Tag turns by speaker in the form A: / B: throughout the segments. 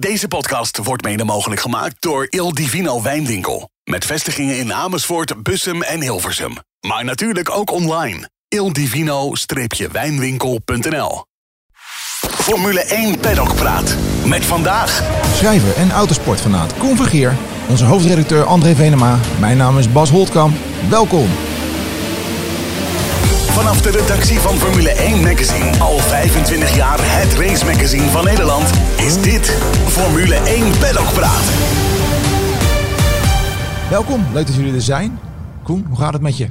A: Deze podcast wordt mede mogelijk gemaakt door Il Divino Wijnwinkel. Met vestigingen in Amersfoort, Bussum en Hilversum. Maar natuurlijk ook online. ildivino-wijnwinkel.nl Formule 1 Paddock Praat. Met vandaag...
B: Schrijver en autosportfanaat Koen Vergeer. Onze hoofdredacteur André Venema. Mijn naam is Bas Holtkamp. Welkom.
A: Vanaf de redactie van Formule 1 Magazine. Al 25 jaar het race magazine van Nederland. Is dit Formule 1 Paddock Praat.
B: Welkom, leuk dat jullie er zijn. Koen, hoe gaat het met je?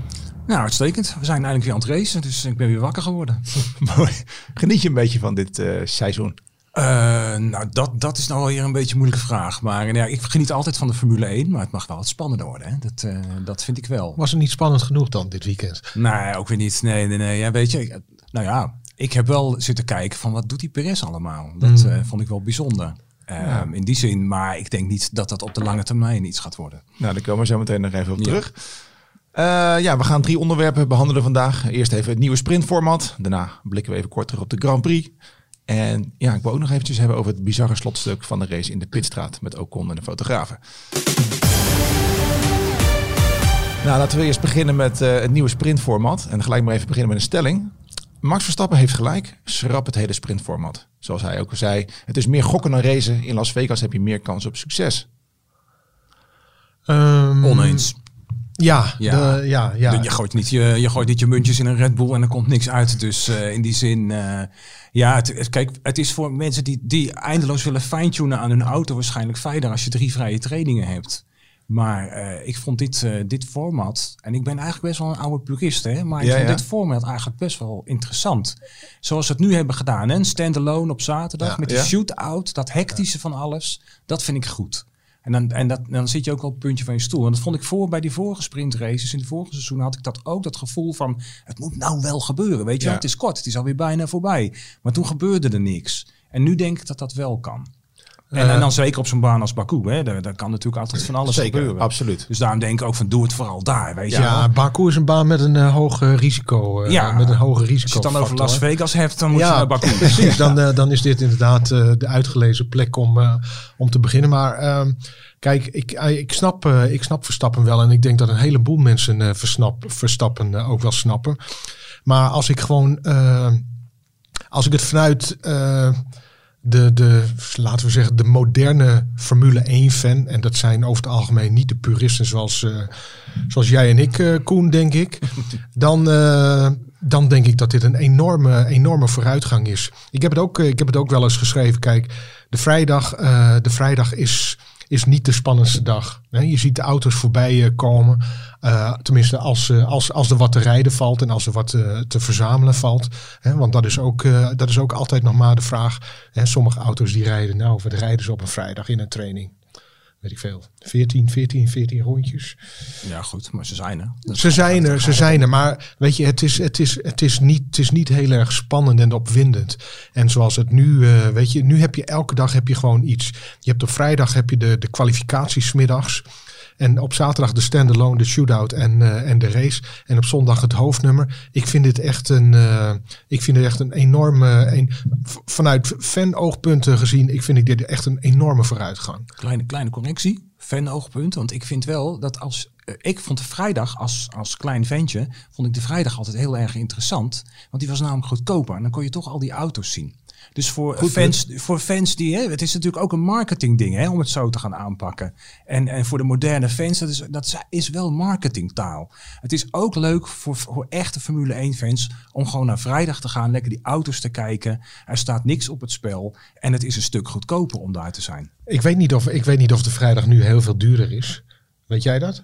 C: Nou, uitstekend. We zijn eindelijk weer aan het racen, dus ik ben weer wakker geworden.
B: Mooi. Geniet je een beetje van dit eh, seizoen?
C: Uh, nou, dat, dat is nou wel weer een beetje een moeilijke vraag. Maar uh, ja, ik geniet altijd van de Formule 1, maar het mag wel wat spannender worden. Hè? Dat, uh, dat vind ik wel.
D: Was het niet spannend genoeg dan dit weekend?
C: Nee, ook weer niet. Nee, nee, nee. Ja, weet je, nou ja, ik heb wel zitten kijken van wat doet die Perez allemaal. Dat mm. vond ik wel bijzonder. Ja. In die zin, maar ik denk niet dat dat op de lange termijn iets gaat worden.
B: Nou, daar komen we zo meteen nog even op terug. Ja. Uh, ja, we gaan drie onderwerpen behandelen vandaag. Eerst even het nieuwe sprintformat. Daarna blikken we even kort terug op de Grand Prix. En ja, ik wil ook nog eventjes hebben over het bizarre slotstuk van de race in de pitstraat met Ocon en de fotografen. Nou, laten we eerst beginnen met uh, het nieuwe sprintformat. En gelijk maar even beginnen met een stelling. Max Verstappen heeft gelijk. Schrap het hele sprintformat. Zoals hij ook al zei. Het is meer gokken dan racen. In Las Vegas heb je meer kans op succes.
C: Um, Oneens.
D: Ja, ja. De, ja, ja.
C: Je, gooit niet je, je gooit niet je muntjes in een Red Bull en er komt niks uit. Dus uh, in die zin, uh, ja, het, kijk, het is voor mensen die, die eindeloos willen fine-tunen aan hun auto waarschijnlijk fijner als je drie vrije trainingen hebt. Maar uh, ik vond dit, dit format, en ik ben eigenlijk best wel een oude purist, hè, maar ik ja, vond ja. dit format eigenlijk best wel interessant. Zoals we het nu hebben gedaan, hè, standalone op zaterdag met die shootout, dat hectische van alles, dat vind ik goed. En, dan, en dat, dan zit je ook al op het puntje van je stoel. En dat vond ik voor bij die vorige sprintraces. In het vorige seizoen had ik dat ook, dat gevoel van... het moet nou wel gebeuren, weet je ja. Het is kort, het is alweer bijna voorbij. Maar toen gebeurde er niks. En nu denk ik dat dat wel kan. En, uh, en dan zeker op zo'n baan als Baku. Hè? Daar, daar kan natuurlijk altijd van alles
B: zeker,
C: gebeuren.
B: absoluut.
C: Dus daarom denk ik ook van doe het vooral daar. Weet
D: ja,
C: je
D: Baku is een baan met een uh, hoog risico. Uh,
C: ja,
D: met een hoge risico.
C: Als je het dan over Las Vegas hebt, dan moet ja, je naar Baku.
D: Precies, dan, dan is dit inderdaad de uitgelezen plek om, om te beginnen. Maar ehm, Kijk, ik, ik, snap, ik snap Verstappen wel. En ik denk dat een heleboel mensen versnap, Verstappen ook wel snappen. Maar als ik gewoon. als ik het vanuit. De, de, laten we zeggen, de moderne Formule 1 fan. En dat zijn over het algemeen niet de puristen zoals, zoals jij en ik, Koen, denk ik. Dan, dan denk ik dat dit een enorme, enorme vooruitgang is. Ik heb het ook, ik heb het ook wel eens geschreven. Kijk, de vrijdag, de vrijdag is is niet de spannendste dag. Je ziet de auto's voorbij komen. Uh, tenminste, als, als, als er wat te rijden valt en als er wat te, verzamelen valt. Want dat is, ook, dat is ook altijd nog maar de vraag. Sommige auto's die rijden, nou, wat rijden ze op een vrijdag in een training? Weet ik veel, 14, 14, 14 rondjes.
C: Ja, goed, maar ze zijn er.
D: Dat ze zijn er, ze zijn er. Maar weet je, het is, het, is, het, is niet, het is niet heel erg spannend en opwindend. En zoals het nu, uh, weet je, nu heb je elke dag heb je gewoon iets. Je hebt op vrijdag heb je de, de kwalificatiesmiddags. En op zaterdag de standalone, de shootout en, uh, en de race. En op zondag het hoofdnummer. Ik vind dit echt een, uh, ik vind dit echt een enorme, een, vanuit fan-oogpunten gezien, ik vind dit echt een enorme vooruitgang.
C: Kleine, kleine correctie, fan-oogpunt. Want ik vind wel dat als, uh, ik vond de vrijdag als, als klein ventje, vond ik de vrijdag altijd heel erg interessant. Want die was namelijk goedkoper. En dan kon je toch al die auto's zien. Dus voor Goed, fans, voor fans die, hè, het is natuurlijk ook een marketingding hè, om het zo te gaan aanpakken. En, en voor de moderne fans, dat is, dat is wel marketingtaal. Het is ook leuk voor, voor echte Formule 1 fans om gewoon naar vrijdag te gaan, lekker die auto's te kijken. Er staat niks op het spel en het is een stuk goedkoper om daar te zijn.
D: Ik weet niet of, ik weet niet of de vrijdag nu heel veel duurder is. Weet jij dat?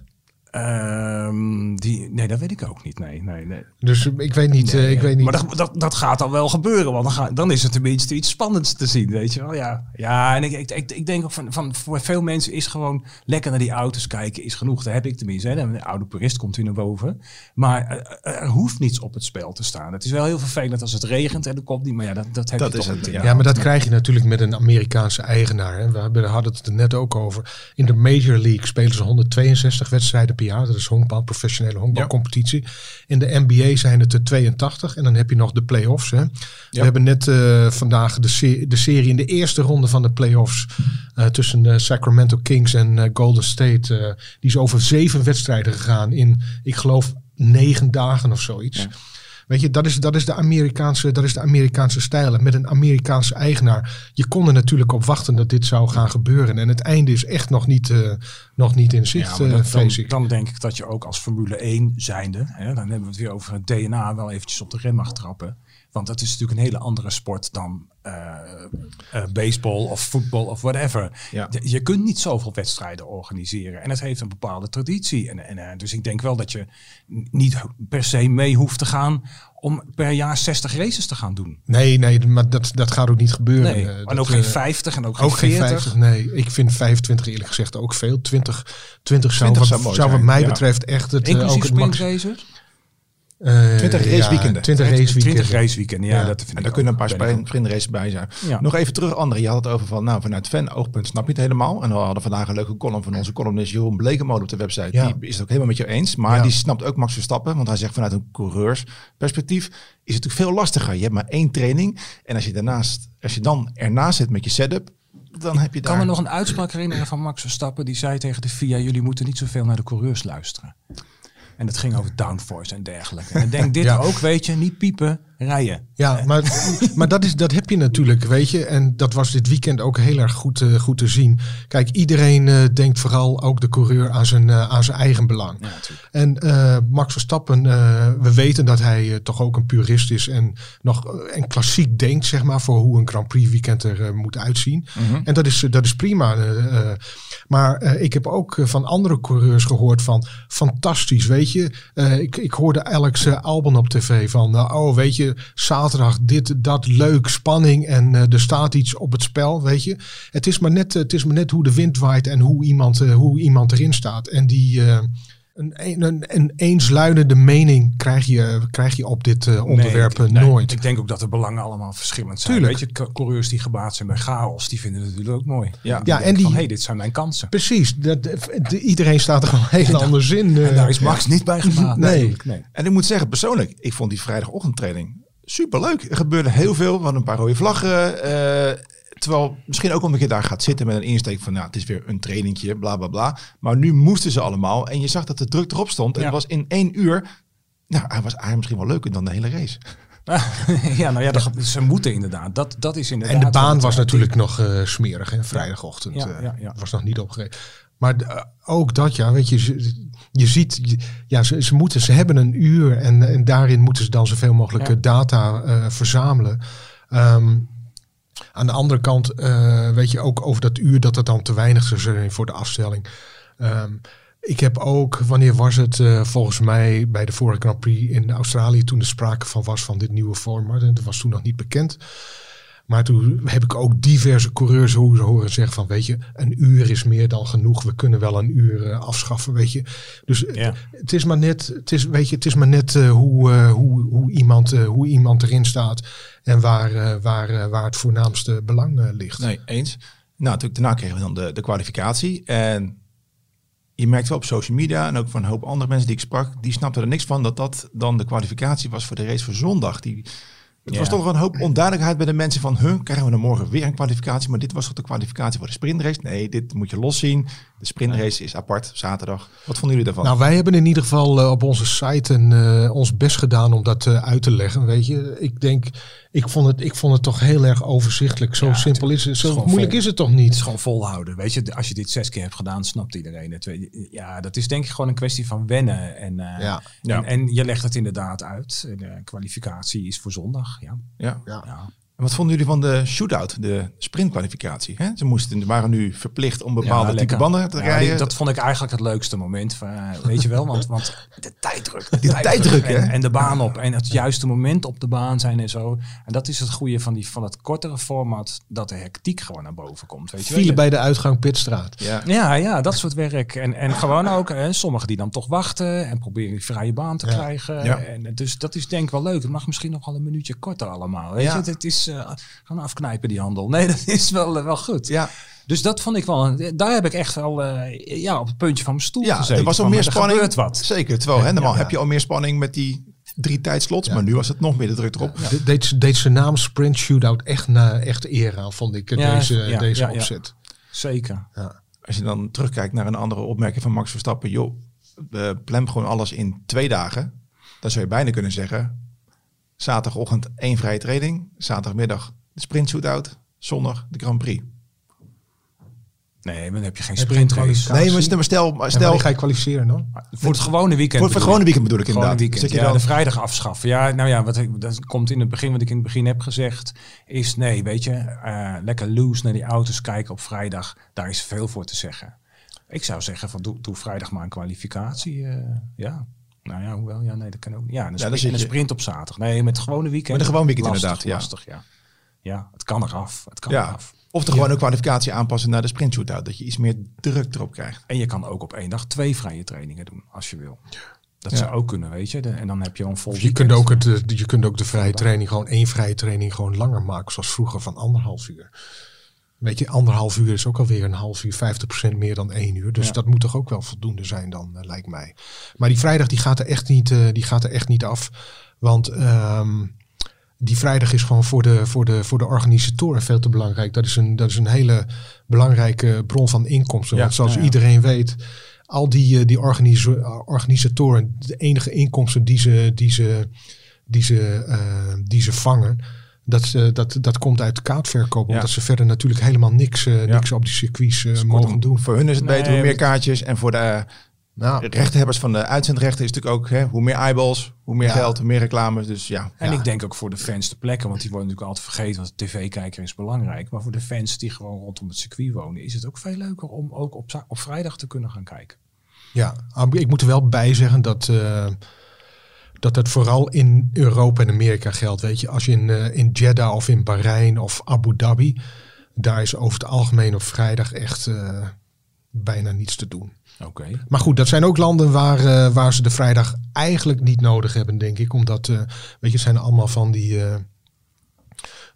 C: Um, die, nee, dat weet ik ook niet. Nee, nee, nee.
D: Dus ik weet niet. Nee, uh, ik weet niet.
C: Maar dat, dat, dat gaat dan wel gebeuren, want dan, ga, dan is het tenminste iets spannends te zien, weet je wel. Ja, ja en ik, ik, ik, ik denk ook van, van voor veel mensen is gewoon lekker naar die auto's kijken is genoeg. Dat heb ik tenminste. Hè. De oude purist komt hier naar boven. Maar er, er, hoeft niets op het spel te staan. Het is wel heel vervelend als het regent en er komt niet. Maar ja, dat, dat heb
D: dat
C: je
D: is
C: toch
D: het, ja. ja, maar dat krijg je natuurlijk met een Amerikaanse eigenaar. Hè. We hadden het er net ook over. In de Major League spelen ze 162 wedstrijden per jaar. Dat is honkbal, professionele honkbalcompetitie. In de NBA zijn het er 82 en dan heb je nog de play-offs. Hè. We hebben net eh, vandaag de, se- de serie in de eerste ronde van de play-offs eh, tussen eh, Sacramento Kings en eh, Golden State. eh, die is over zeven wedstrijden gegaan in, ik geloof, negen dagen of zoiets. Weet je, dat is, dat, is de Amerikaanse, dat is de Amerikaanse stijl. En met een Amerikaanse eigenaar. Je kon er natuurlijk op wachten dat dit zou gaan gebeuren. En het einde is echt nog niet, eh, nog niet in zicht,
C: Ja,
D: eh,
C: dan,
D: ik.
C: dan denk ik dat je ook als Formule 1 zijnde, hè, dan hebben we het weer over het DNA, wel eventjes op de rem mag trappen. Want dat is natuurlijk een hele andere sport dan eh, eh, baseball of voetbal of whatever.
B: Ja.
C: Je kunt niet zoveel wedstrijden organiseren. En het heeft een bepaalde traditie. En, en, eh, dus ik denk wel dat je niet per se mee hoeft te gaan om per jaar 60 races te gaan doen.
D: Nee, nee, maar dat, dat gaat ook niet gebeuren.
C: Nee, en
D: dat,
C: ook geen
D: eh,
C: 50 en ook geen
D: Ook geen
C: 40.
D: 50, nee. Ik vind 25 eerlijk gezegd ook veel. 20, 20 zou,
B: 20
D: wat,
B: zou mooi
D: zou wat mij
B: ja.
D: betreft echt het,
C: Inclusief
D: ook het max.
C: Sprintracers?
D: eh,
B: 20
D: ja,
B: raceweekenden.
D: 20 raceweekenden.
C: 20 raceweekenden, ja,
D: Ja.
C: dat vind
B: En daar kunnen een paar sprint- sprintraces bij zijn.
C: Ja.
B: Nog even terug, André. Je had het over van, nou, vanuit fan-oogpunt snap je het helemaal. En we hadden vandaag een leuke column van onze columnist Jeroen Blekemolen op de website.
D: Ja.
B: Die is het ook helemaal met je eens. Maar
D: Ja.
B: die snapt ook Max Verstappen. Want hij zegt vanuit een coureursperspectief is het natuurlijk veel lastiger. Je hebt maar één training. En als je, daarnaast, als je dan ernaast zit met je setup, dan heb je
C: Ik
B: daar...
C: kan me nog een uitspraak herinneren van Max Verstappen. Die zei tegen de FIA, jullie moeten niet zoveel naar de coureurs luisteren. En dat ging over downforce en dergelijke. En ik denk dit
D: Ja.
C: ook, weet je, niet piepen, rijden.
D: Ja, maar, maar dat, is, dat heb je natuurlijk, weet je. En dat was dit weekend ook heel erg goed, eh, goed te zien. Kijk, iedereen eh, denkt vooral ook de coureur aan zijn, eh, aan zijn eigen belang.
C: Ja.
D: En eh, Max Verstappen, eh, we weten dat hij eh, toch ook een purist is en nog eh, en klassiek denkt, zeg maar, voor hoe een Grand Prix weekend er eh, moet uitzien. En dat is, eh, dat is prima. eh, eh. maar eh, ik heb ook eh, van andere coureurs gehoord van fantastisch, weet je. Eh, ik, ik hoorde Alex eh, Albon op tv van, eh, oh, weet je, zaterdag dit, dat, leuk, spanning en eh, er staat iets op het spel, weet je. Het is maar net, het is maar net hoe de wind waait en hoe iemand, eh, hoe iemand erin staat. En die... eh, een, een, een, een eensluidende mening krijg je, krijg je op dit eh, onderwerp
C: Nee,
D: eh,
C: ik- nee,
D: nooit.
C: Ik denk ook dat de belangen allemaal verschillend zijn.
D: Tuurlijk.
C: Weet je, co- coureurs die gebaat zijn bij chaos, die vinden het natuurlijk ook mooi.
B: Ja.
C: Die
D: Ja, en die-
C: van, hey, dit zijn mijn kansen.
D: Precies, dat, de- iedereen staat er gewoon heel anders in. eh.
C: En daar is Max niet bij gebaat.
D: Nee.
C: nee.
B: En ik moet zeggen, persoonlijk, ik vond die vrijdagochtendtraining superleuk. Er gebeurde heel veel. We hadden een paar rode vlaggen. eh, terwijl misschien ook omdat je daar gaat zitten met een insteek van, nou, het is weer een trainingje, bla bla bla. Maar nu moesten ze allemaal. En je zag dat de druk erop stond. En
C: Ja.
B: het was in één uur. Nou, hij was eigenlijk misschien wel leuker dan de hele race.
C: ja, nou ja, dat- ze moeten inderdaad. Dat, dat is inderdaad.
D: en de baan was natuurlijk nog eh, smerig, hè, vrijdagochtend.
C: Ja,
D: eh,
C: ja.
D: Was nog niet opgereden. Maar eh, ook dat, ja, weet je, ze- je ziet, je- ja, ze, ze, moeten, ze hebben een uur en, en daarin moeten ze dan zoveel mogelijk
C: Ja.
D: eh, data eh, verzamelen. Ehm, aan de andere kant, eh, weet je, ook over dat uur dat het dan te weinig zou zijn voor de afstelling. Ehm, ik heb ook, wanneer was het, eh, volgens mij bij de vorige Grand Prix in Australië, toen er sprake van was van dit nieuwe format, en dat was toen nog niet bekend. Maar toen heb ik ook diverse coureurs ho- horen zeggen van, weet je, een uur is meer dan genoeg. We kunnen wel een uur eh, afschaffen, weet je. Dus het-
C: Ja.
D: het is maar net, het is, weet je, het is maar net eh, hoe, eh, hoe, hoe, iemand, hoe iemand erin staat en waar, waar, waar het voornaamste belang ligt.
B: Nee, eens. Nou, natuurlijk, daarna kregen we dan de, de kwalificatie. En je merkt wel op social media en ook van een hoop andere mensen die ik sprak, die snapten er niks van dat dat dan de kwalificatie was voor de race voor zondag. Die, het
C: Ja.
B: was toch wel een hoop onduidelijkheid bij de mensen van, huh, krijgen we dan morgen weer een kwalificatie? Maar dit was toch de kwalificatie voor de sprintrace? Nee, dit moet je loszien. De sprintrace is apart, zaterdag. Wat vonden jullie daarvan?
D: Nou, wij hebben in ieder geval eh, op onze site een, eh, ons best gedaan om dat eh, uit te leggen. Weet je, ik denk, ik vond het, ik vond het toch heel erg overzichtelijk. Zo
C: Ja,
D: simpel is het. Zo moeilijk
C: vol.
D: is het toch
C: Het is
D: niet?
C: gewoon volhouden. Weet je, als je dit zes keer hebt gedaan, snapt iedereen het. Ja, dat is denk ik gewoon een kwestie van wennen. En, eh,
D: Ja.
B: Ja.
C: en, en je legt het inderdaad uit. De kwalificatie is voor zondag. Ja.
B: ja.
D: Ja.
C: Ja.
B: En wat vonden jullie van de shootout, de sprintkwalificatie? Hè? Ze moesten, waren nu verplicht om bepaalde type
C: lekker.
B: banden te
C: Ja,
B: rijden.
C: die- dat vond ik eigenlijk het leukste moment. Van, eh, weet je wel, want, want de tijddruk. De
B: tijddruk, hè?
C: en, en de baan op. En het juiste moment op de baan zijn en zo. En dat is het goede van, die, van het kortere format. Dat de hectiek gewoon naar boven komt. Weet je wel.
D: Vielen bij de uitgang Pitstraat.
B: ja.
C: Ja, ja, dat soort werk. En, en gewoon ook hè, sommigen die dan toch wachten en proberen die vrije baan te
D: Ja.
C: krijgen.
B: Ja.
C: En, dus dat is denk ik wel leuk. Het mag misschien nog wel een minuutje korter allemaal. Weet
B: Ja.
C: je, het is eh, gewoon afknijpen die handel. Nee, dat is wel, eh, wel goed.
B: ja.
C: Dus dat vond ik wel, daar heb ik echt wel eh, ja, op het puntje van mijn stoel
B: Ja,
C: gezeten.
B: er was al
C: van,
B: meer
C: er
B: spanning.
C: gebeurt wat.
B: Zeker. Terwijl hè, normaal
C: Ja.
B: heb je al meer spanning met die drie tijdslots. Maar nu was het nog meer de druk erop.
D: De- Deed, ze- deed zijn naam Sprint Shootout echt, na, echt eer aan, vond ik, eh,
C: Ja,
D: deze,
C: ja,
D: deze
C: ja, ja.
D: opzet.
C: Zeker.
B: Als je dan terugkijkt naar een andere opmerking van Max Verstappen. Joh, uh, plan gewoon alles in twee dagen. Dan zou je bijna kunnen zeggen. Zaterdagochtend één vrije training. Zaterdagmiddag de sprint shootout. Zondag de Grand Prix.
C: Nee, maar dan heb je geen
D: kwalificatie?
B: Nee, maar stel, maar stel, maar stel
D: ga je kwalificeren dan?
C: Voor het gewone weekend.
B: voor, het gewone weekend bedoel ik inderdaad.
C: weekend.
B: Je
C: Ja,
B: dan-
C: de vrijdag afschaffen. Ja, nou ja, wat ik, dat komt in het begin, wat ik in het begin heb gezegd, is nee, weet je, eh, lekker loose naar die auto's kijken op vrijdag. Daar is veel voor te zeggen. Ik zou zeggen van doe, doe vrijdag maar een kwalificatie. eh, ja. Nou ja, hoewel, ja, nee, dat kan ook niet. Ja, en een, sprint, en een sprint op zaterdag. Nee, met gewone weekend.
B: Met een gewoon weekend
C: lastig,
B: inderdaad, ja.
C: Lastig, ja. Ja, het kan eraf. Het kan
B: ja.
C: eraf.
B: Of de gewone kwalificatie aanpassen naar de sprint shootout. Dat je iets meer druk erop krijgt.
C: En je kan ook op één dag twee vrije trainingen doen, als je wil. Dat
B: Ja.
C: zou ook kunnen, weet je. De- en dan heb je een vol
D: Je
C: weekend.
D: kunt, ook het, je kunt ook de vrije training, gewoon één vrije training, gewoon langer maken. Zoals vroeger van anderhalf uur. Weet je, anderhalf uur is ook alweer een half uur, 50% meer dan één uur. Dus
C: Ja.
D: dat moet toch ook wel voldoende zijn dan, eh, lijkt mij. Maar die vrijdag die gaat er echt niet, eh, die gaat er echt niet af. Want ehm, die vrijdag is gewoon voor de, voor, de, voor de organisatoren veel te belangrijk. Dat is een, dat is een hele belangrijke bron van inkomsten.
B: Ja,
D: Want zoals
C: ja,
D: iedereen weet, al die, eh, die organisa- organisatoren, de enige inkomsten die ze, die ze, die ze, die ze vangen, dat, eh, dat, dat komt uit kaartverkoop.
B: Ja.
D: Omdat ze verder natuurlijk helemaal niks, eh, niks op die circuits eh, mogen doen.
B: Voor hun is het
C: Nee,
B: beter hoe meer kaartjes. En voor de
D: Nou,
B: rechthebbers van de uitzendrechten is het natuurlijk ook hè, hoe meer eyeballs, hoe meer
D: Ja.
B: geld, hoe meer reclames. Dus ja.
C: En
D: Ja.
C: ik denk ook voor de fans de plekken, want die worden natuurlijk altijd vergeten, want de tv-kijker is belangrijk. Maar voor de fans die gewoon rondom het circuit wonen, is het ook veel leuker om ook op, op vrijdag te kunnen gaan kijken.
D: Ja, ah, ik moet er wel bij zeggen dat, eh, dat het vooral in Europa en Amerika geldt. Weet je, als je in, eh, in Jeddah of in Bahrein of Abu Dhabi, daar is over het algemeen op vrijdag echt eh, bijna niets te doen.
C: Oké.
D: Maar goed, dat zijn ook landen waar, eh, waar ze de vrijdag eigenlijk niet nodig hebben, denk ik. Omdat, weet je, het zijn allemaal van die,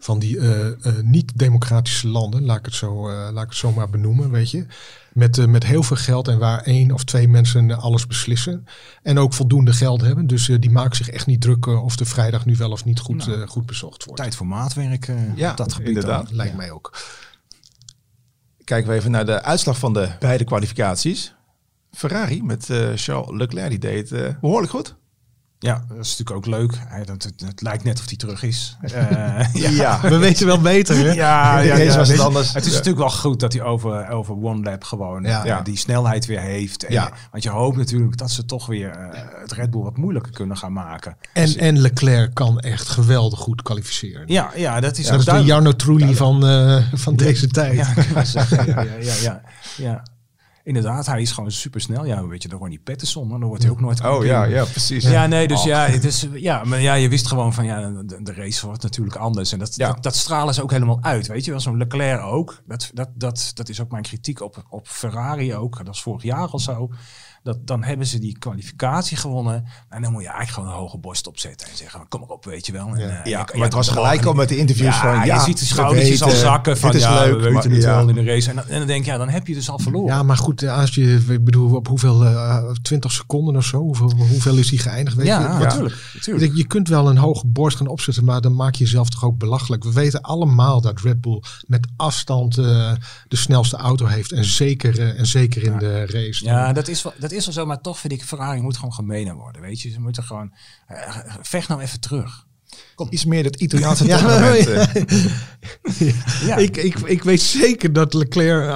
D: van die eh, eh, niet-democratische landen, laat ik, het zo, eh, laat ik het zo maar benoemen, weet je. Met, eh, met heel veel geld en waar één of twee mensen alles beslissen. En ook voldoende geld hebben. Dus eh, die maken zich echt niet druk of de vrijdag nu wel of niet goed,
C: Nou,
D: eh, goed bezocht wordt.
C: Tijd voor maatwerk eh,
B: Ja,
C: op dat gebied.
B: inderdaad.
C: dan.
D: Lijkt
C: Ja.
D: mij ook.
B: Kijken we even naar de uitslag van de beide kwalificaties. Ferrari met eh, Charles Leclerc, die deed eh, behoorlijk goed.
C: Ja, dat is natuurlijk ook leuk. Hij, dat, het, het lijkt net of hij terug is. Eh,
B: Ja,
D: We weten wel beter, hè?
C: Ja, ja,
B: was het anders.
C: Het is
B: Ja.
C: natuurlijk wel goed dat hij over, over One Lap gewoon
D: Ja.
C: eh,
B: Ja.
C: die snelheid weer heeft. En,
B: Ja.
C: Want je hoopt natuurlijk dat ze toch weer eh, het Red Bull wat moeilijker kunnen gaan maken.
D: En, en Leclerc kan echt geweldig goed kwalificeren.
C: Ja, ja dat is
D: dat is de. Jarno Trulli van, eh, van deze tijd.
C: Ja, ja, ja, ja. Inderdaad, hij is gewoon super snel. Ja, weet je, de Ronnie Patterson, dan wordt hij ook nooit
B: Oh ja, ja, precies.
C: Ja, nee, dus
B: Oh.
C: ja, het is, ja, maar ja, je wist gewoon van ja, de, de race wordt natuurlijk anders. En dat,
B: Ja.
C: dat, dat stralen ze ook helemaal uit, weet je wel. Zo'n Leclerc ook. Dat, dat, dat, dat is ook mijn kritiek op, op Ferrari ook. Dat is vorig jaar al zo. Dat, dan hebben ze die kwalificatie gewonnen. En dan moet je eigenlijk gewoon een hoge borst opzetten. En zeggen, kom maar op, weet je wel. En,
D: Ja.
C: eh,
B: Ja, maar het was gelijk al met de interviews
C: ja,
B: van... Ja,
C: je ziet de
B: we
C: schoudertjes al zakken van
B: dit is
C: ja,
B: leuk,
C: we weten het wel in de race. En dan, en dan denk je, ja, dan heb je dus al verloren.
D: Ja, maar goed, eh, als je, ik bedoel, op hoeveel, eh 20 seconden of zo, hoeveel, hoeveel is die geëindigd? Weet
C: ja,
D: je?
C: natuurlijk. natuurlijk.
D: Je, je kunt wel een hoge borst gaan opzetten, maar dan maak je jezelf toch ook belachelijk. We weten allemaal dat Red Bull met afstand de snelste auto heeft. En zeker, en zeker in de race.
C: Ja, dat is, wel, dat is wel zo, maar toch vind ik Ferrari moet gewoon gemeener worden, weet je. Ze moeten gewoon, eh, vecht nou even terug.
B: Iets meer dat Italiaanse
D: Ja,
B: temperament.
D: maar-
B: eh.
C: Ja.
D: Ik, ik, ik weet zeker dat Leclerc,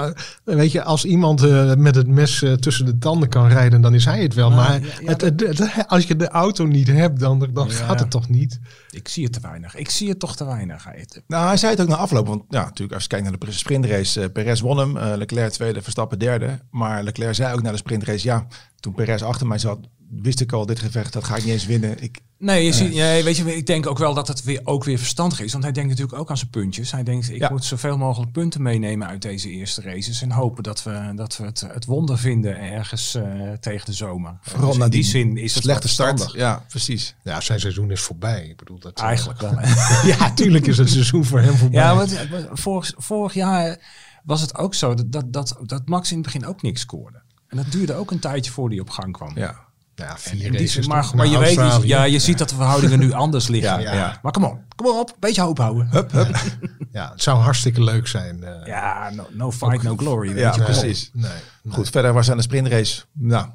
D: eh, weet je, als iemand eh, met het mes eh, tussen de tanden kan rijden, dan is hij het wel.
C: Maar,
D: maar
C: ja, ja,
D: het, het- het- als je de auto niet hebt, dan, dan
C: Ja.
D: gaat het toch niet?
C: Ik zie het te weinig. Ik zie het toch te weinig.
B: Nou, hij zei het ook na afloop. Want ja, natuurlijk, als je kijkt naar de sprintrace, eh Perez won hem. Leclerc tweede, Verstappen derde. Maar Leclerc zei ook na de sprintrace, ja, toen Perez achter mij zat, wist ik al, dit gevecht, dat ga ik niet eens winnen. Ik,
C: Nee, je ziet, ja, weet je, ik denk ook wel dat het weer, ook weer verstandig is. Want hij denkt natuurlijk ook aan zijn puntjes. Hij denkt, ik
B: Ja.
C: moet zoveel mogelijk punten meenemen uit deze eerste races. En hopen dat we, dat we het, het wonder vinden ergens eh, tegen de zomer.
B: Vooral
C: Dus in die
B: die
C: zin is het
B: slechte start. Ja, precies.
D: Ja, zijn seizoen is voorbij. Ik bedoel, dat, eh,
C: Eigenlijk wel.
D: ja, tuurlijk is het seizoen voor hem voorbij.
C: Ja, want eh, vorig, vorig jaar was het ook zo dat, dat, dat, dat Max in het begin ook niks scoorde. En dat duurde ook een tijdje voor hij op gang kwam.
B: Ja.
D: Ja,
C: En
D: vier
C: die maar,
D: Naar
C: maar je weet, ja, je ziet dat de verhoudingen nu anders liggen.
B: Ja,
D: ja.
C: Maar kom op, kom op, beetje hoop houden.
B: Hup, hup.
D: Ja, het zou hartstikke leuk zijn. eh.
C: Ja, no, no fight, no glory. Weet
B: Ja,
C: je,
B: precies.
D: Nee, nee.
B: Goed, verder was aan de sprintrace, nou,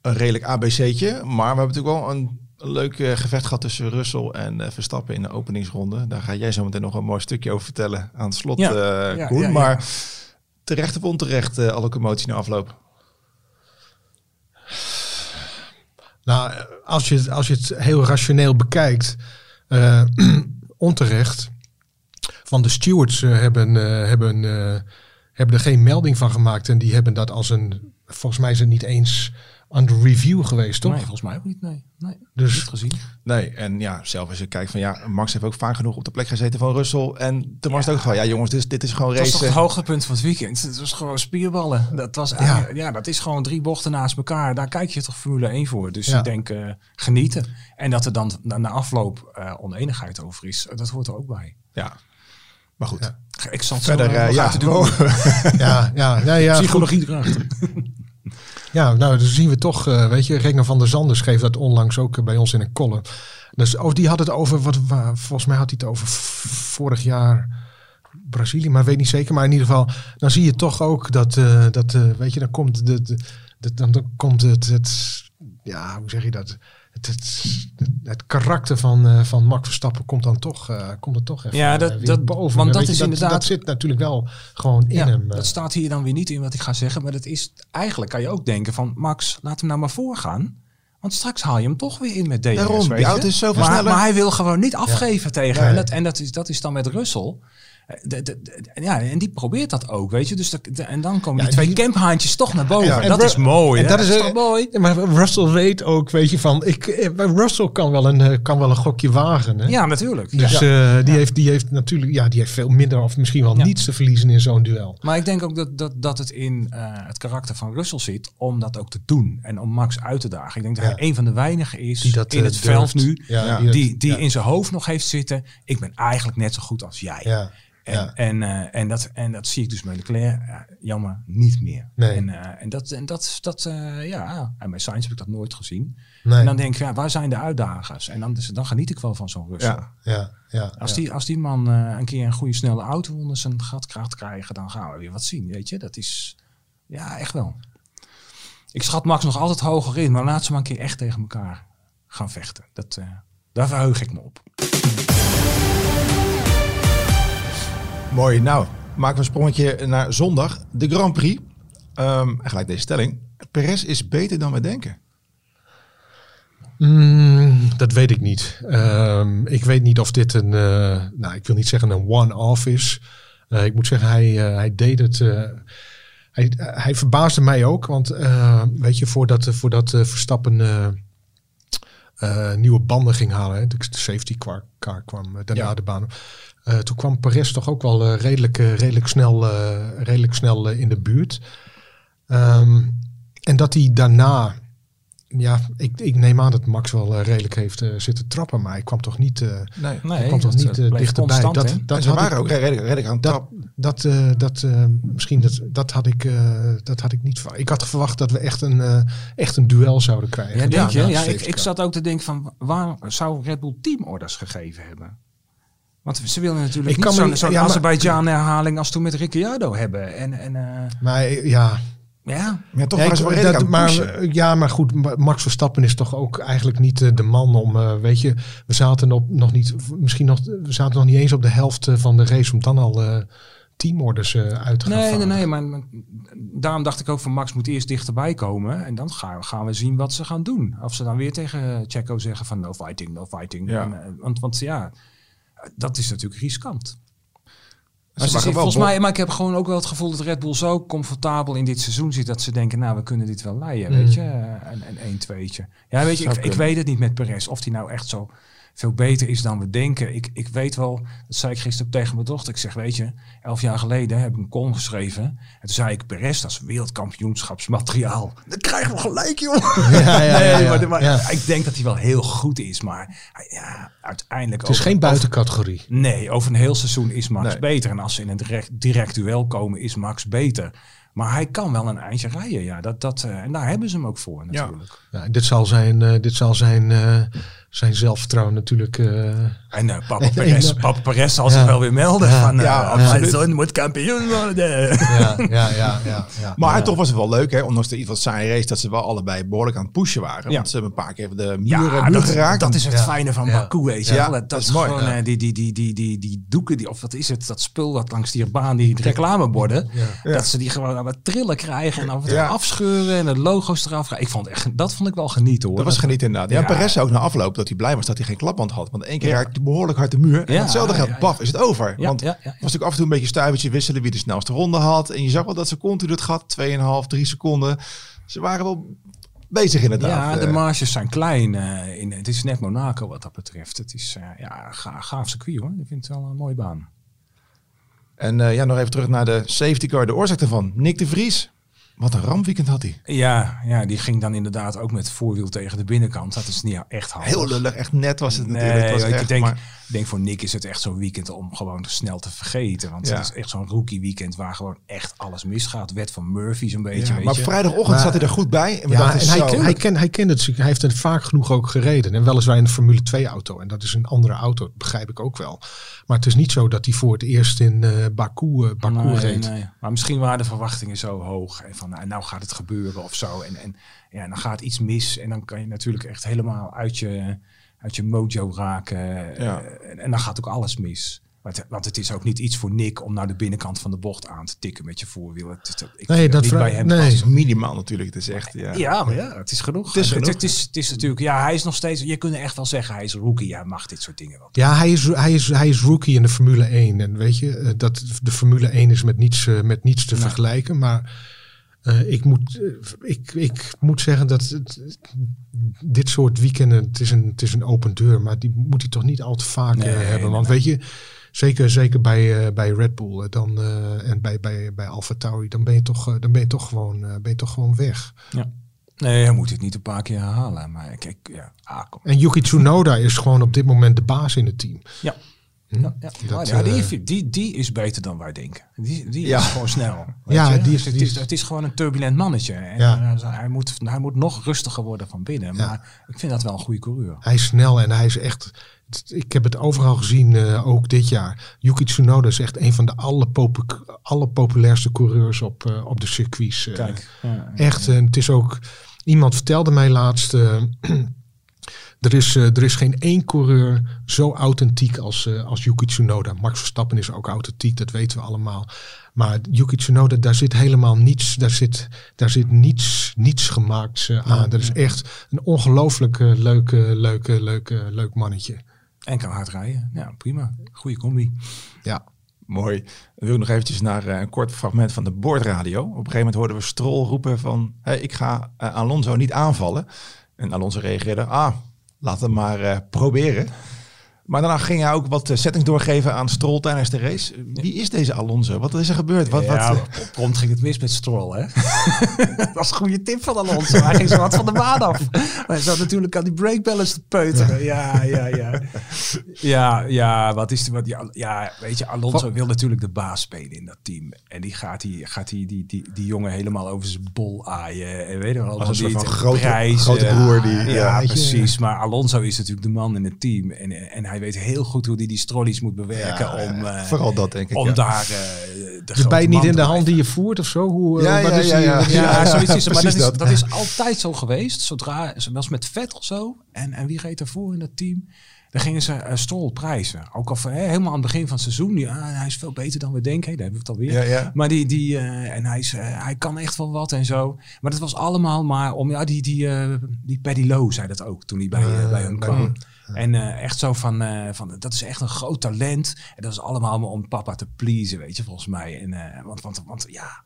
B: een redelijk ABC'tje. Maar we hebben natuurlijk wel een, een leuk eh, gevecht gehad tussen Russell en eh, Verstappen in de openingsronde. Daar ga jij zo meteen nog een mooi stukje over vertellen aan het slot,
C: Ja.
B: eh,
C: Ja,
B: Koen.
C: ja, ja.
B: Maar terecht of onterecht alle commotie na afloop?
D: Nou, als je, als je het heel rationeel bekijkt, eh, onterecht. Van de stewards eh, hebben, eh, hebben, hebben er geen melding van gemaakt. En die hebben dat als een. Volgens mij is het niet eens under review geweest, toch?
C: Nee, volgens mij ook niet. Nee, nee
D: Dus-
C: niet gezien.
B: Nee, en ja, zelf als je kijkt van ja, Max heeft ook vaak genoeg op de plek gezeten van Russell. En toen was het ook gewoon, ja jongens, dit, is- dit is gewoon
C: Dat was toch
B: race.
C: het hoogtepunt van het weekend. Het was gewoon spierballen. Dat was eigenlijk- ja. dat is gewoon drie bochten naast elkaar. Daar kijk je toch Formule 1 voor. Dus
D: Ja.
C: ik denk eh, genieten. En dat er dan na na afloop eh, oneenigheid over is, dat hoort er ook bij.
B: Ja, maar goed.
D: Ja.
C: Ik zal
B: Verder,
C: eh,
B: eh, ja,
C: te doen.
B: oh,
D: Ja, ja, ja, ja.
C: Psychologie erachter.
D: Ja, nou, dan zien we toch, eh, weet je, Renger van der Zanden schreef dat onlangs ook eh, bij ons in een column. Dus die had het over, wat, wa- volgens mij had hij het over vorig jaar Brazilië, maar weet niet zeker. Maar in ieder geval, dan zie je toch ook dat, eh, dat weet je, dan komt, de, de, de- dan, dan komt het, het, ja, hoe zeg je dat? Het, het, het karakter van, eh, van Max Verstappen komt dan toch, eh, komt er toch even
C: Ja, dat-
D: eh, weer
C: dat-
D: boven.
C: want dat
D: je,
C: is inderdaad-
D: Dat zit natuurlijk wel gewoon in
C: Ja,
D: hem.
C: dat staat hier dan weer niet in wat ik ga zeggen. Maar dat is eigenlijk kan je ook denken van Max, laat hem nou maar voorgaan. Want straks haal je hem toch weer in met DRS.
B: Daarom, die auto is zoveel
C: maar, maar hij wil gewoon niet afgeven tegen.
D: Nee.
C: En, dat, en dat, is, dat is dan met Russell. De- de- de- ja, en die probeert dat ook, weet je. Dus dat, en dan komen
D: Ja,
C: die twee
D: die-
C: camphaantjes toch naar boven.
D: Ja,
C: en dat is mooi.
D: En dat is,
C: toch mooi.
D: Maar Russell weet ook, weet je, van ik, eh, Russell kan wel een, eh, kan wel een gokje wagen. Hè?
C: Ja, natuurlijk.
D: Dus
C: Ja.
D: eh, die, heeft, die heeft natuurlijk, ja, die heeft veel minder of misschien wel
C: Ja.
D: niets te verliezen in zo'n duel.
C: Maar ik denk ook dat, dat, dat het in eh, het karakter van Russell zit om dat ook te doen. En om Max uit te dagen. Ik denk dat
D: Ja.
C: hij een van de weinigen is
D: Die dat,
C: in het veld nu.
D: Ja,
B: Ja.
D: die,
C: die die
D: ja,
C: in zijn hoofd nog heeft zitten. Ik ben eigenlijk net zo goed als jij. En,
D: ja.
C: en, eh, en, dat, en dat zie ik dus met Leclerc, ja, jammer, niet meer.
D: Nee.
C: En, eh, en dat, en dat, dat eh, ja, en bij Sainz heb ik dat nooit gezien.
D: Nee.
C: En dan denk ik, ja, waar zijn de uitdagers? En dan, dan geniet ik wel van zo'n Russell.
B: Ja.
D: ja, ja,
C: Als, die, als die man een keer een goede snelle auto onder zijn gat krijgt krijgen, dan gaan we weer wat zien. Weet je, dat is ja echt wel. Ik schat Max nog altijd hoger in, maar laat ze maar een keer echt tegen elkaar gaan vechten. Dat, daar verheug ik me op.
B: Mooi. Nou, maken we een sprongetje naar zondag. De Grand Prix. En gelijk deze stelling. Perez is beter dan we denken.
D: Mm, dat weet ik niet. Ehm, ik weet niet of dit een, eh, nou, ik wil niet zeggen een one-off is. Eh, ik moet zeggen, hij, eh, hij deed het. hij, hij verbaasde mij ook, want weet je, voordat, voordat Verstappen nieuwe banden ging halen, hè, de safety car, kwam daarna
B: Ja.
D: de baan. Eh, toen kwam Perez toch ook wel eh, redelijk, eh, redelijk snel, eh, redelijk snel in de buurt. Ehm, en dat hij daarna ja, ik, ik neem aan dat Max wel redelijk heeft eh, zitten trappen, maar hij kwam toch niet, eh
B: Nee.
C: Nee,
D: hij kwam toch
C: dat,
D: niet dichterbij.
C: constant,
D: Dat, dat
B: ze
D: had
B: waren
D: ik,
B: ook redelijk, redelijk aan
D: dat, dat, eh, dat eh, misschien dat, dat had ik, eh, dat had ik niet. verwacht. Ik had verwacht dat we echt een, eh, echt een duel zouden krijgen.
C: Ja, denk je?
D: de
C: Ja, ik, ik zat ook te denken van waar zou Red Bull teamorders gegeven hebben? Want ze willen natuurlijk
D: Ik
C: niet zo'n
D: ja,
C: Azerbeidzjan herhaling als toen met Ricciardo hebben. En, en eh,
D: Maar ja,
C: ja,
B: Ja, toch
D: Ja, ik- dat- maar, eh, ja, maar goed, Ma- Max Verstappen is toch ook eigenlijk niet eh, de man om, eh, weet je, we zaten op nog niet, misschien nog, we zaten nog niet eens op de helft van de race om dan al eh teamorders eh, uit te gaan
C: nee, nee, nee. Maar, maar daarom dacht ik ook van Max moet eerst dichterbij komen. En dan gaan, gaan we zien wat ze gaan doen. Of ze dan weer tegen Checo zeggen van no fighting, no fighting.
B: Ja.
C: En, want, want ja, dat is natuurlijk riskant. Maar, ze volgens mij, maar ik heb gewoon ook wel het gevoel dat Red Bull zo comfortabel in dit seizoen zit dat ze denken, nou, we kunnen dit wel leiden,
D: Mm.
C: weet je, een, een 1 2 Ja, weet je, ik, ik weet het niet met Perez of hij nou echt zo veel beter is dan we denken. Ik, ik weet wel, dat zei ik gisteren tegen mijn dochter. Ik zeg, weet je, elf jaar geleden heb ik een column geschreven. En toen zei ik, Perez, dat is wereldkampioenschapsmateriaal. Dan krijgen we gelijk, joh.
D: Ja, ja, ja,
C: Nee,
D: ja.
C: maar, maar
D: Ja.
C: Ik denk dat hij wel heel goed is, maar ja, uiteindelijk...
D: Het is
C: over-
D: geen
C: over-
D: buitencategorie.
C: Nee, over een heel seizoen is Max
B: Nee.
C: beter. En als ze in een direct, direct duel komen, is Max beter. Maar hij kan wel een eindje rijden, ja. Dat, dat, eh, en daar hebben ze hem ook voor natuurlijk.
D: Ja, dit zal zijn, eh, dit zal zijn, eh, zijn zelfvertrouwen natuurlijk. eh,
C: En eh, Papa, Perez, Papa Perez zal zich
D: Ja.
C: wel weer melden.
D: Ja,
C: van, eh,
B: ja,
C: mijn
B: absoluut.
C: zoon moet kampioen worden.
D: ja, ja, ja, ja, ja.
B: Maar
D: ja.
B: toch was het wel leuk, hè? ondanks de iets wat saaie race, dat ze wel allebei behoorlijk aan het pushen waren.
C: Ja.
B: Want ze hebben een paar keer de muur
C: dat,
B: geraakt.
C: dat is het
D: Ja.
C: fijne van
D: Ja.
C: Baku, weet je
B: Ja,
C: wel. Dat,
B: dat
C: is
B: is mooi,
C: gewoon
B: ja.
C: die, die, die, die, die, die doeken, die, of wat is het, dat spul dat langs die baan, die reclameborden,
B: Ja.
C: dat ze die gewoon aan het trillen krijgen en af en toe
B: Ja.
C: afscheuren en de logo's eraf gaan. Ik vond echt, dat vond ik wel genieten hoor.
B: Dat was genieten inderdaad. Ja, Perez ook na afloop dat hij blij was dat hij geen klapband had. Want één keer
C: Ja.
B: raakte hij behoorlijk hard de muur. En hetzelfde geldt,
C: ja.
B: baf, is het over. Want het was natuurlijk af en toe een beetje stuivertje wisselen wie de snelste ronde had. En je zag wel dat ze continu het gat, 2,5, 3 seconden. Ze waren wel bezig inderdaad.
C: Ja, de marges zijn klein. eh, in, het is net Monaco wat dat betreft. Het is eh, ja, ga, gaaf circuit hoor. Ik vind het wel een mooie baan.
B: En eh, ja, nog even terug naar de safety car. De oorzaak daarvan, Nick de Vries. Wat een rampweekend had hij.
C: Ja, ja, die ging dan inderdaad ook met voorwiel tegen de binnenkant. Dat is niet echt handig.
B: Heel lullig, echt net was het
C: Nee,
B: natuurlijk. Het was
C: ik
B: echt,
C: denk,
B: maar-
C: ik denk voor Nick is het echt zo'n weekend om gewoon snel te vergeten. Want
B: Ja.
C: het is echt zo'n rookie weekend waar gewoon echt alles misgaat. Wet van Murphy zo'n beetje,
B: ja,
C: weet
B: maar
C: je.
B: vrijdagochtend
D: Maar-
B: zat hij er goed bij. En
D: Ja, hij,
B: zo,
D: ken- hij, ken, hij kent het. Hij heeft het vaak genoeg ook gereden. En weliswaar in een Formule 2 auto. En dat is een andere auto, dat begrijp ik ook wel. Maar het is niet zo dat hij voor het eerst in eh Baku, eh, Baku
C: Nee,
D: reed.
C: nee. Maar misschien waren de verwachtingen zo hoog. En van nou, nou gaat het gebeuren of zo. En, en ja, dan gaat iets mis. En dan kan je natuurlijk echt helemaal uit je, uit je mojo raken.
B: Ja.
C: Eh, En, en dan gaat ook alles mis. Want, want het is ook niet iets voor Nick om naar de binnenkant van de bocht aan te tikken met je voorwiel. Het ik
D: Nee, dat
C: niet bij hem
D: nee.
B: Minimaal natuurlijk. Het is echt, ja.
C: Ja, maar ja, het is genoeg.
B: Het is genoeg.
C: Het, is, het is natuurlijk, ja, hij is nog steeds, je kunt echt wel zeggen, hij is een rookie. Hij mag dit soort dingen wel.
D: Ja, hij is, hij, is, hij is rookie in de Formule 1. En weet je, eh, dat de Formule 1 is met niets, eh, met niets te
C: Nee.
D: vergelijken. Maar eh, ik, moet, eh, ik, ik moet zeggen dat het, dit soort weekenden, het is, een, het is een open deur. Maar die moet hij toch niet al te vaak
C: Nee,
D: eh, hebben.
C: nee,
D: Want
C: nee.
D: weet je, zeker, zeker bij, bij Red Bull dan, en bij, bij, bij Alfa Tauri, dan ben je toch, dan ben je toch, gewoon, ben je toch gewoon weg.
C: Nee, hij moet het niet een paar keer herhalen. Maar kijk, ja, ah.
D: En Yuki Tsunoda is gewoon op dit moment de baas in het team.
C: Ja.
D: Hm?
C: Ja, ja.
D: Dat,
C: ja, die,
D: eh,
C: die, die is beter dan wij denken. Die, die
B: Ja.
C: is gewoon snel.
D: Ja, die is-
C: het,
D: die
C: is, het is gewoon een turbulent mannetje. En
D: Ja.
C: eh, hij, moet, hij moet nog rustiger worden van binnen. Maar ik vind dat wel een goede coureur.
D: Hij is snel en hij is echt. Ik heb het overal gezien, eh, ook dit jaar. Yuki Tsunoda is echt een van de allerpopu- allerpopulairste coureurs op, op de circuits.
C: Kijk.
D: Echt, en het is ook. Iemand vertelde mij laatst. er, is, eh, er is geen één coureur zo authentiek als, eh, als Yuki Tsunoda. Max Verstappen is ook authentiek, dat weten we allemaal. Maar Yuki Tsunoda, daar zit helemaal niets. Daar zit, daar zit niets, niets gemaakt eh, aan. Dat is echt een ongelooflijk leuke, leuke, leuke, leuk mannetje.
C: En kan hard rijden. Ja, prima. Goede combi.
D: Ja.
B: Mooi. Dan wil ik nog eventjes naar een kort fragment van de boordradio. Op een gegeven moment hoorden we Stroll roepen van... Hey, ik ga Alonso niet aanvallen. En Alonso reageerde... Ah, laat hem maar eh, proberen. Maar daarna ging hij ook wat eh, settings doorgeven aan Stroll tijdens de race. Wie is deze Alonso? Wat is er gebeurd? Wat,
C: ja,
B: wat,
C: op prompt ging het mis met Stroll, hè? dat was een goede tip van Alonso. Hij ging zo wat van de baan af. Maar hij zat natuurlijk aan die brake balance te peuteren. Ja, ja, ja. Ja, ja, wat is wat, ja, ja, weet je, Alonso wil natuurlijk de baas spelen in dat team. En die gaat die, gaat die, die, die, die jongen helemaal over zijn bol aaien. En weet je wel,
B: Als een soort van
C: te
B: grote- grote broer die-
C: Ja,
B: ja,
C: precies. Maar Alonso is natuurlijk de man in het team. En, en hij weet heel goed hoe hij die strollies moet bewerken
B: Ja,
C: om... eh,
B: Vooral dat denk ik.
C: om
B: ja.
C: daar eh, de grote
D: bij niet in de hand die je voert of zo? Hoe, eh,
B: Ja,
D: wat
B: ja,
D: is
B: ja,
D: die-
B: ja.
C: Ja, zoiets is, het. maar dat is,
B: dat.
C: dat is altijd zo geweest. Zodra, zoals met Vettel zo. En, en wie reed ervoor in dat team? Dan gingen ze uh, Stroll prijzen. Ook al van, hè, helemaal aan het begin van het seizoen. Ja, hij is veel beter dan we denken. Hey, daar hebben we het alweer.
B: Ja, ja.
C: Maar die, die eh, en hij, is, hij kan echt wel wat en zo. Maar dat was allemaal maar om, ja, die, die, eh, die Paddy Lowe zei dat ook toen hij bij,
D: Ah,
C: bij hem kwam. En eh, echt zo van, eh, van, dat is echt een groot talent. En dat is allemaal om papa te pleasen, weet je, volgens mij. En, eh, want, want, want ja,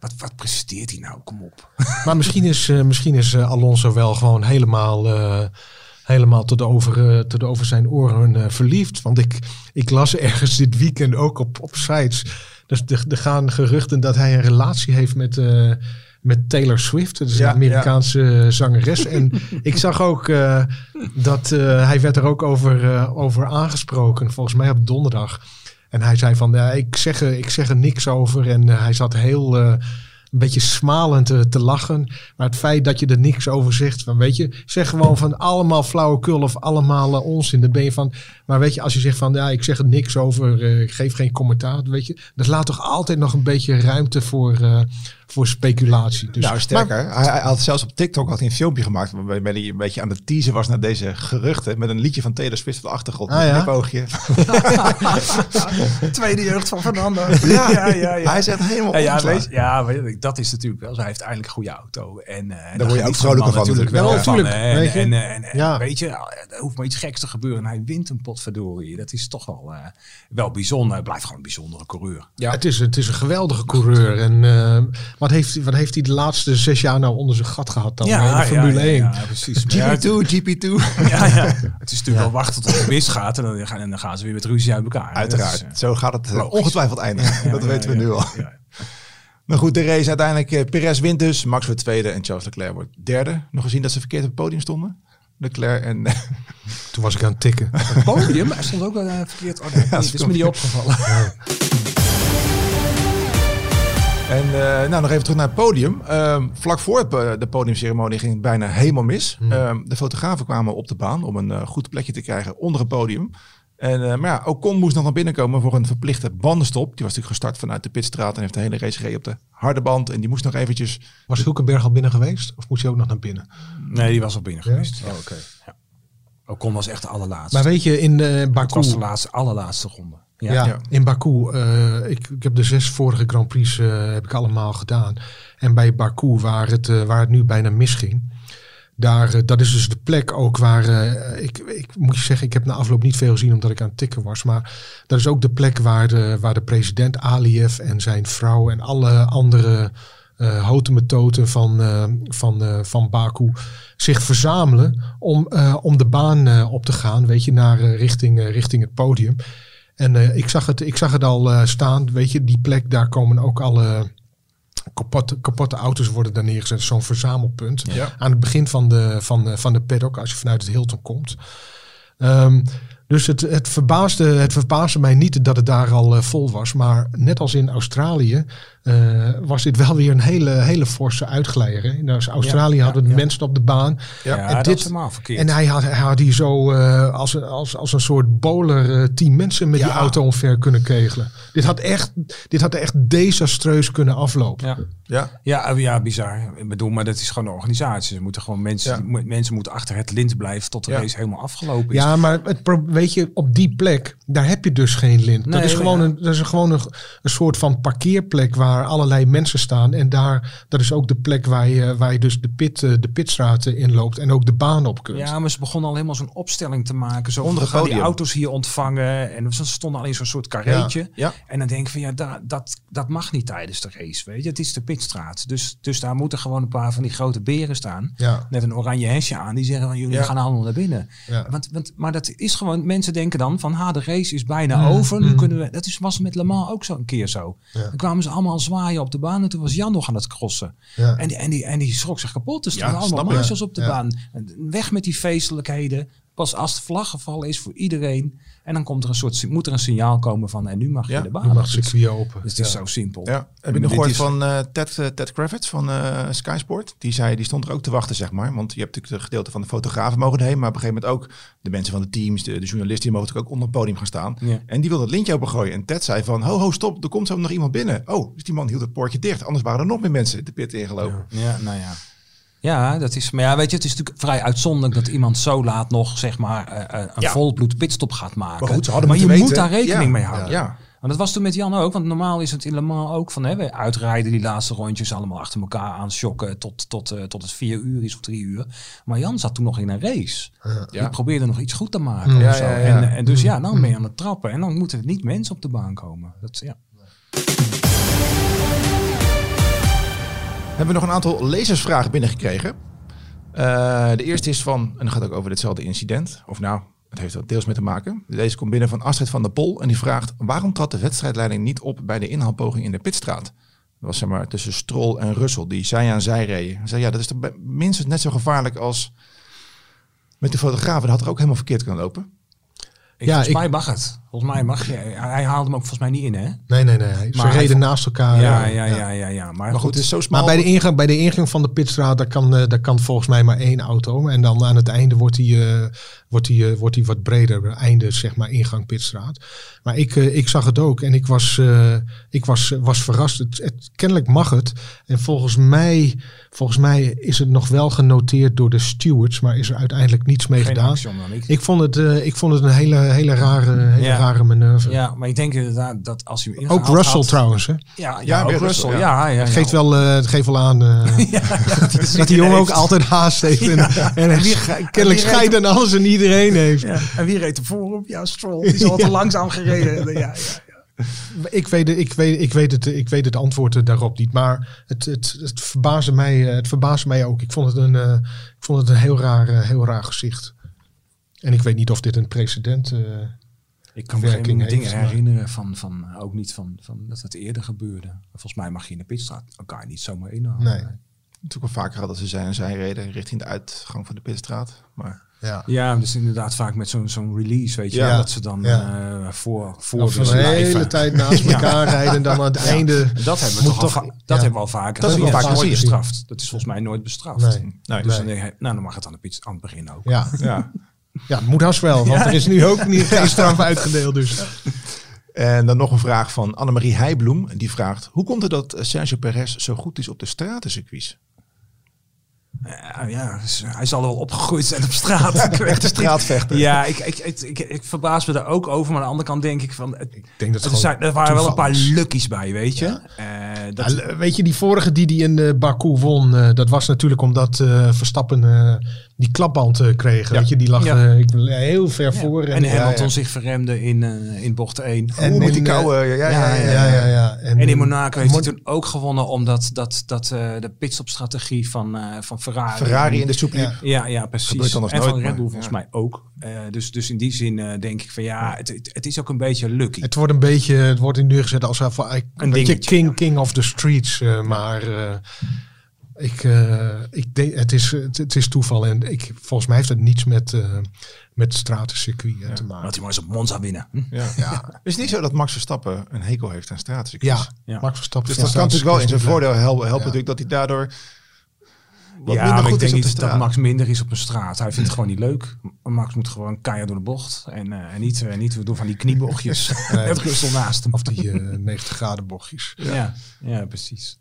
C: wat, wat presteert hij nou? Kom op.
D: Maar misschien is, misschien is Alonso wel gewoon helemaal, helemaal tot over, tot over zijn oren verliefd. Want ik, ik las ergens dit weekend ook op, op sites. Dus er, gaan geruchten dat hij een relatie heeft met, met Taylor Swift. Dat is
B: Ja,
D: een Amerikaanse zangeres. En ik zag ook eh, dat eh, hij werd er ook over, eh, over aangesproken. Volgens mij op donderdag. En hij zei van, ja, ik, zeg er, ik zeg er niks over. En eh, hij zat heel... eh, een beetje smalend te, te lachen. Maar het feit dat je er niks over zegt, van weet je, zeg gewoon van allemaal flauwekul of allemaal eh, onzin. Dan ben je van, maar weet je, als je zegt van ja, ik zeg er niks over, eh, ik geef geen commentaar, weet je, dat laat toch altijd nog een beetje ruimte voor, eh, voor speculatie. Dus,
B: nou, sterker. hij, hij had zelfs op TikTok had hij een filmpje gemaakt waarbij hij een beetje aan de teaser was naar deze geruchten. Met een liedje van Taylor Swift op de achtergrond.
D: Ah,
B: met een
D: ja?
B: knipoogje.
C: Tweede jeugd van Fernando.
B: Ja,
C: ja, ja. ja.
B: Hij echt helemaal
C: Ja, ja, weet, ja, weet dat is natuurlijk wel zo. Hij heeft eindelijk een goede auto. En, eh, daar
B: word je ook
C: man
B: van
C: natuurlijk
D: natuurlijk.
C: wel
D: Ja,
C: van.
D: tuurlijk,
C: En,
D: weet je.
C: en, en, en,
D: Ja.
C: weet je, er hoeft maar iets geks te gebeuren. En hij wint een potverdorie. Dat is toch wel, eh, wel bijzonder. Hij blijft gewoon een bijzondere coureur.
B: Ja.
D: Het, is, het is een geweldige coureur. En eh, wat, heeft, wat heeft hij de laatste zes jaar nou onder zijn gat gehad dan? in de Formule 1.
C: Ja, precies. Maar ja, het-
B: GP2, GP2.
C: ja, ja. Het is natuurlijk wel wachten tot het misgaat. En dan, gaan, en dan gaan ze weer met ruzie uit elkaar.
B: Uiteraard.
C: Dat is,
B: Zo gaat het eh,
C: logisch.
B: ongetwijfeld eindigen.
C: eh,
B: dat
C: ja,
B: weten we
C: ja,
B: nu al.
C: ja.
B: Maar goed, de race uiteindelijk. eh, Perez wint dus. Max wordt tweede en Charles Leclerc wordt derde. Nog gezien dat ze verkeerd op het podium stonden. Leclerc en...
D: Toen was ik aan het tikken.
C: Het podium, hij stond ook wel eh, verkeerd. Oh, nee,
B: Ja,
C: dat is me niet opgevallen.
B: En eh, nou, nog even terug naar het podium. Ehm, vlak voor het, de podiumceremonie ging het bijna helemaal mis. Ehm, de fotografen kwamen op de baan om een eh, goed plekje te krijgen onder het podium. En, eh, maar ja, Ocon moest nog naar binnen komen voor een verplichte bandenstop. Die was natuurlijk gestart vanuit de pitstraat en heeft de hele race gereden op de harde band. En die moest nog eventjes...
D: Was Hulkenberg al binnen geweest? Of moest hij ook nog naar binnen?
C: Nee, die was al binnen
D: Ja?
C: geweest. Oh, oké. Ja. Ocon was echt de allerlaatste.
D: Maar weet je, in eh
C: het
D: Baku...
C: was de laatste, allerlaatste ronde. Ja.
D: Ja,
B: Ja.
D: in Baku. eh, ik, ik heb de zes vorige Grand Prix eh, heb ik allemaal gedaan. En bij Baku, waar het, eh, waar het nu bijna misging. Daar, eh, dat is dus de plek ook waar, eh, ik, ik moet je zeggen, ik heb na afloop niet veel gezien omdat ik aan het tikken was. Maar dat is ook de plek waar de, waar de president Aliyev en zijn vrouw en alle andere eh houten metoten van, van, van Baku zich verzamelen om, om de baan op te gaan, weet je, naar richting, richting het podium. En ik, zag het, ik zag het al staan, weet je, die plek, daar komen ook alle kapotte, kapotte auto's worden daar neergezet. Zo'n verzamelpunt.
B: Ja.
D: Aan het begin van de, van, de, van de paddock, als je vanuit het Hilton komt. Ehm, dus het, het, verbaasde, het verbaasde mij niet dat het daar al eh, vol was. Maar net als in Australië eh, was dit wel weer een hele, hele forse uitglijder. Hè? In Australië
C: Ja,
D: hadden
C: ja.
D: mensen op de baan.
C: Ja,
D: en
C: dat
D: dit-
C: is helemaal verkeerd.
D: En hij had, hij had hier zo eh, als, een, als, als een soort bowler eh, tien mensen met die auto omver kunnen kegelen. Dit had echt, dit had echt desastreus kunnen aflopen.
C: ja.
B: Ja,
C: Ja, ja, bizar. Ik bedoel, maar dat is gewoon een organisatie. Ze moeten gewoon mensen, mensen moeten achter het lint blijven tot de
B: Ja.
C: race helemaal afgelopen is.
D: Ja, maar het, weet je, op die plek, daar heb je dus geen lint. dat is gewoon,
C: ja.
D: een, dat is gewoon een, een soort van parkeerplek waar allerlei mensen staan. En daar, dat is ook de plek waar je, waar je dus de, pit, eh, de pitstraten inloopt en ook de baan op kunt.
C: Ja, maar ze begonnen al helemaal zo'n opstelling te maken. Zo,
B: Onder
C: we gaan die auto's hier ontvangen. En ze stonden al in zo'n soort carreetje.
B: Ja.
C: En dan denk ik van ja, da- dat, dat mag niet tijdens de race. Weet je, het is de pitstraat. Dus, dus daar moeten gewoon een paar van die grote beren staan.
D: Ja.
C: Met een oranje hesje aan. Die zeggen van jullie
B: Ja.
C: gaan allemaal naar binnen.
D: Ja.
C: Want, want, maar dat is gewoon, mensen denken dan van ha, de race is bijna
D: Mm,
C: over. Nu
D: mm.
C: kunnen we, dat is, was met Le Mans ook zo een keer zo.
D: Ja.
C: Dan kwamen ze allemaal zwaaien op de baan. En toen was Jan nog aan het crossen.
D: Ja.
C: En, die, en, die, en die schrok zich kapot. Er stonden
B: Ja,
C: allemaal marshals op de
D: Ja.
C: baan. Weg met die feestelijkheden. Pas als de vlag gevallen is voor iedereen. En dan komt er een soort, moet er een signaal komen van en nu mag je de baan.
D: Nu mag
C: op.
D: het
C: Dus-
D: circuit open.
C: dus het is zo simpel.
B: Ja. Heb je nog gehoord
C: is-
B: van eh, Ted, eh, Ted Kravitz van eh Sky Sport? Die zei, die stond er ook te wachten, zeg maar. Want je hebt natuurlijk de gedeelte van de fotografen mogen erheen. Maar op een gegeven moment ook de mensen van de teams, de, de journalisten, die mogen natuurlijk ook onder het podium gaan staan.
C: Ja.
B: En die wilde het lintje opengooien. En Ted zei van, ho, ho, stop, er komt zo nog iemand binnen. Oh, dus die man hield het poortje dicht. Anders waren er nog meer mensen de pit ingelopen.
C: Ja, nou ja. Ja, dat is. Maar ja, weet je, het is natuurlijk vrij uitzonderlijk dat iemand zo laat nog, zeg maar, eh, eh, een
B: Ja.
C: volbloed pitstop gaat maken.
B: Maar goed, ze hadden
C: je moet daar rekening
B: Ja,
C: mee houden.
B: ja.
C: Want dat was toen met Jan ook, want normaal is het in Le Mans ook van hè, we uitrijden die laatste rondjes allemaal achter elkaar aan shocken tot, tot, eh, tot het vier uur is of drie uur. Maar Jan zat toen nog in een race. Die probeerde nog iets goed te maken.
D: Ja,
C: of zo.
B: ja, ja.
C: En, en dus ja, dan ben je aan het trappen en dan moeten er niet mensen op de baan komen. Dat, ja.
B: Hebben we nog een aantal lezersvragen binnengekregen. Eh, de eerste is van, en dan gaat ook over ditzelfde incident. Of nou, het heeft er deels mee te maken. Deze komt binnen van Astrid van der Pol en die vraagt... waarom trad de wedstrijdleiding niet op bij de inhaalpoging in de pitstraat? Dat was zeg maar tussen Stroll en Russell, die zij aan zij reden. Hij zei, ja, dat is toch minstens net zo gevaarlijk als met de fotograaf. Dat had er ook helemaal verkeerd kunnen lopen.
C: Ik,
D: Ja,
C: volgens
D: ik-
C: mij mag het. Volgens mij mag je. Hij haalde hem ook volgens mij niet in, hè?
D: Nee, nee, nee. Ze
C: Maar hij
D: reden naast elkaar.
C: ja,
D: eh,
C: ja, ja, ja, ja. Maar,
B: Maar goed,
C: goed.
B: het is zo smal.
D: Maar bij de, ingang, bij de ingang van de pitstraat, daar kan, eh, daar kan volgens mij maar één auto. En dan aan het einde wordt die, eh, wordt die, eh, wordt die wat breder. Einde, zeg maar, ingang pitstraat. Maar ik, eh, ik zag het ook en ik was, eh, ik was, was verrast. Het, het, kennelijk mag het. En volgens mij, volgens mij is het nog wel genoteerd door de stewards. Maar is er uiteindelijk niets mee
C: Geen
D: gedaan.
C: Ik,
D: vond het, eh, ik vond het een hele, hele, rare, hele
C: Ja.
D: Rare manoeuvre.
C: ja, maar ik denk inderdaad dat als hij hem
D: Ook Russell
C: had-
D: trouwens. Hè?
C: Ja, ja,
B: Ja,
C: ook Russell. Ja, ja,
D: geeft wel, eh, het geeft wel aan eh, dat die jongen ook altijd haast heeft. En, en,
C: En wie-
D: kennelijk aan alles en iedereen heeft.
C: Ja. En wie reed er voor op? Ja, Stroll. Die is al te langzaam gereden. Ja, ja, ja.
D: Ik, weet, het- ik, weet, ik, weet het, ik weet het antwoord eh, daarop niet. Maar het, het, het, verbaasde mij, eh, het verbaasde mij ook. Ik vond het een, eh, ik vond het een heel, raar, eh, heel raar gezicht. En ik weet niet of dit een precedent... eh,
C: Ik kan me geen
D: heeft,
C: dingen herinneren van, van ook niet van, van dat het eerder gebeurde. Volgens mij mag je in de pitstraat elkaar niet zomaar inhalen.
D: Nee.
B: Natuurlijk wel vaker gehad dat ze zij en zij reden richting de uitgang van de pitstraat. Maar
D: ja.
C: Ja, dus inderdaad vaak met zo'n zo'n release, weet je,
D: Ja.
C: wel, dat ze dan
D: Ja.
C: eh, voor, voor
D: Of
C: de
D: een hele tijd naast elkaar rijden en dan aan het einde...
C: Dat hebben we
D: Moet
C: toch, al
D: toch-
C: va- dat
D: ja.
C: hebben we al vaker.
B: Dat
C: gezien.
B: hebben we
C: Dat is
B: vaker
C: nooit
B: gezien.
C: bestraft. Dat is volgens mij nooit bestraft.
D: Nee.
B: nee.
C: Dus
D: Nee.
C: dan, denk je, nou, dan mag het aan, de aan het begin ook.
D: Ja,
B: ja.
D: ja, het moet haast wel. Want er is nu ook niet geen straf uitgedeeld. Dus.
B: En dan nog een vraag van Annemarie Heijbloem. Die vraagt, hoe komt het dat Sergio Perez zo goed is op de stratencircuits?
C: Ja, ja, dus hij zal wel opgegroeid zijn op straat. Niet.
B: straatvechter.
C: Ja, ik, ik, ik, ik, ik verbaas me daar ook over. Maar aan de andere kant denk ik van... Het,
D: Ik denk dat het
C: er,
D: gewoon
C: zijn, er waren wel een paar luckies bij, weet je. Eh, dat,
D: Ja, weet je, die vorige die die in eh, Baku won, eh, dat was natuurlijk omdat eh, Verstappen eh, die klapband eh, kreeg.
B: Ja.
D: Weet je, die lag
C: Ja.
D: eh, ik, heel ver voor.
C: en
D: ja,
C: Hamilton zich verremde in, eh, in bocht 1.
D: En
B: Oeh, met die
D: in, eh,
B: koude... Ja, ja, ja. ja,
D: ja.
C: En in
D: eh,
C: Monaco heeft hij toen ook gewonnen omdat dat, dat, eh, de pitstopstrategie van, eh, van Ferrari.
B: Ferrari in de soep liep.
D: Ja.
C: Ja, precies. En
B: nooit,
C: van Red Bull volgens mij ook. Eh, dus, dus in die zin eh, denk ik van ja, het, het, het is ook een beetje lucky.
D: Het wordt een beetje, het wordt in neergezet als
C: Een
D: je,
C: dingetje,
D: king, king of the streets. eh, maar eh, ik, eh, ik denk, het is, het, het is toeval. En ik, volgens mij heeft het niets met, eh met stratencircuit eh, te
C: Dat
D: maken.
C: hij maar eens op Monza winnen. Hm?
B: Ja.
D: Ja,
B: Is het niet zo dat Max Verstappen een hekel heeft aan stratencircuits?
D: ja,
C: Ja.
D: Max Verstappen.
B: Dus dat kan natuurlijk wel in zijn voordeel helpen, helpen
D: Ja.
B: natuurlijk dat hij daardoor wat
C: ja,
B: minder
C: maar ik
B: goed is
C: denk
B: de
C: niet dat. Max minder is op een straat. Hij vindt het gewoon niet leuk. Max moet gewoon keihard door de bocht. En, eh, en niet, eh, niet door van die kniebochtjes.
D: Nee.
C: Russell naast hem.
D: Of die eh, 90 graden bochtjes.
C: Ja, ja, precies.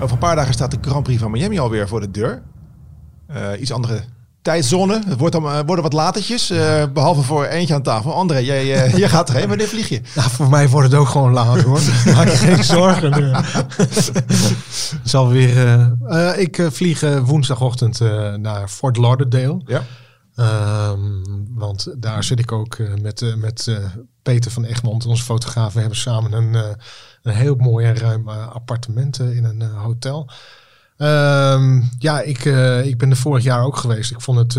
B: Over een paar dagen staat de Grand Prix van Miami alweer voor de deur. Eh, iets andere tijdzone. Het wordt dan, eh, worden wat latertjes. eh, behalve voor eentje aan tafel. André, jij, jij gaat erheen. Wanneer vlieg je?
D: Nou, voor mij wordt het ook gewoon laat hoor. Maak je geen zorgen. Zal weer. ik vlieg woensdagochtend naar Fort Lauderdale.
B: Ja.
D: Ehm, want daar zit ik ook met, met Peter van Egmond, onze fotograaf. We hebben samen een, een heel mooi en ruim eh, appartement eh, in een eh, hotel. Ehm, ja, ik, ik ben er vorig jaar ook geweest. Ik vond het,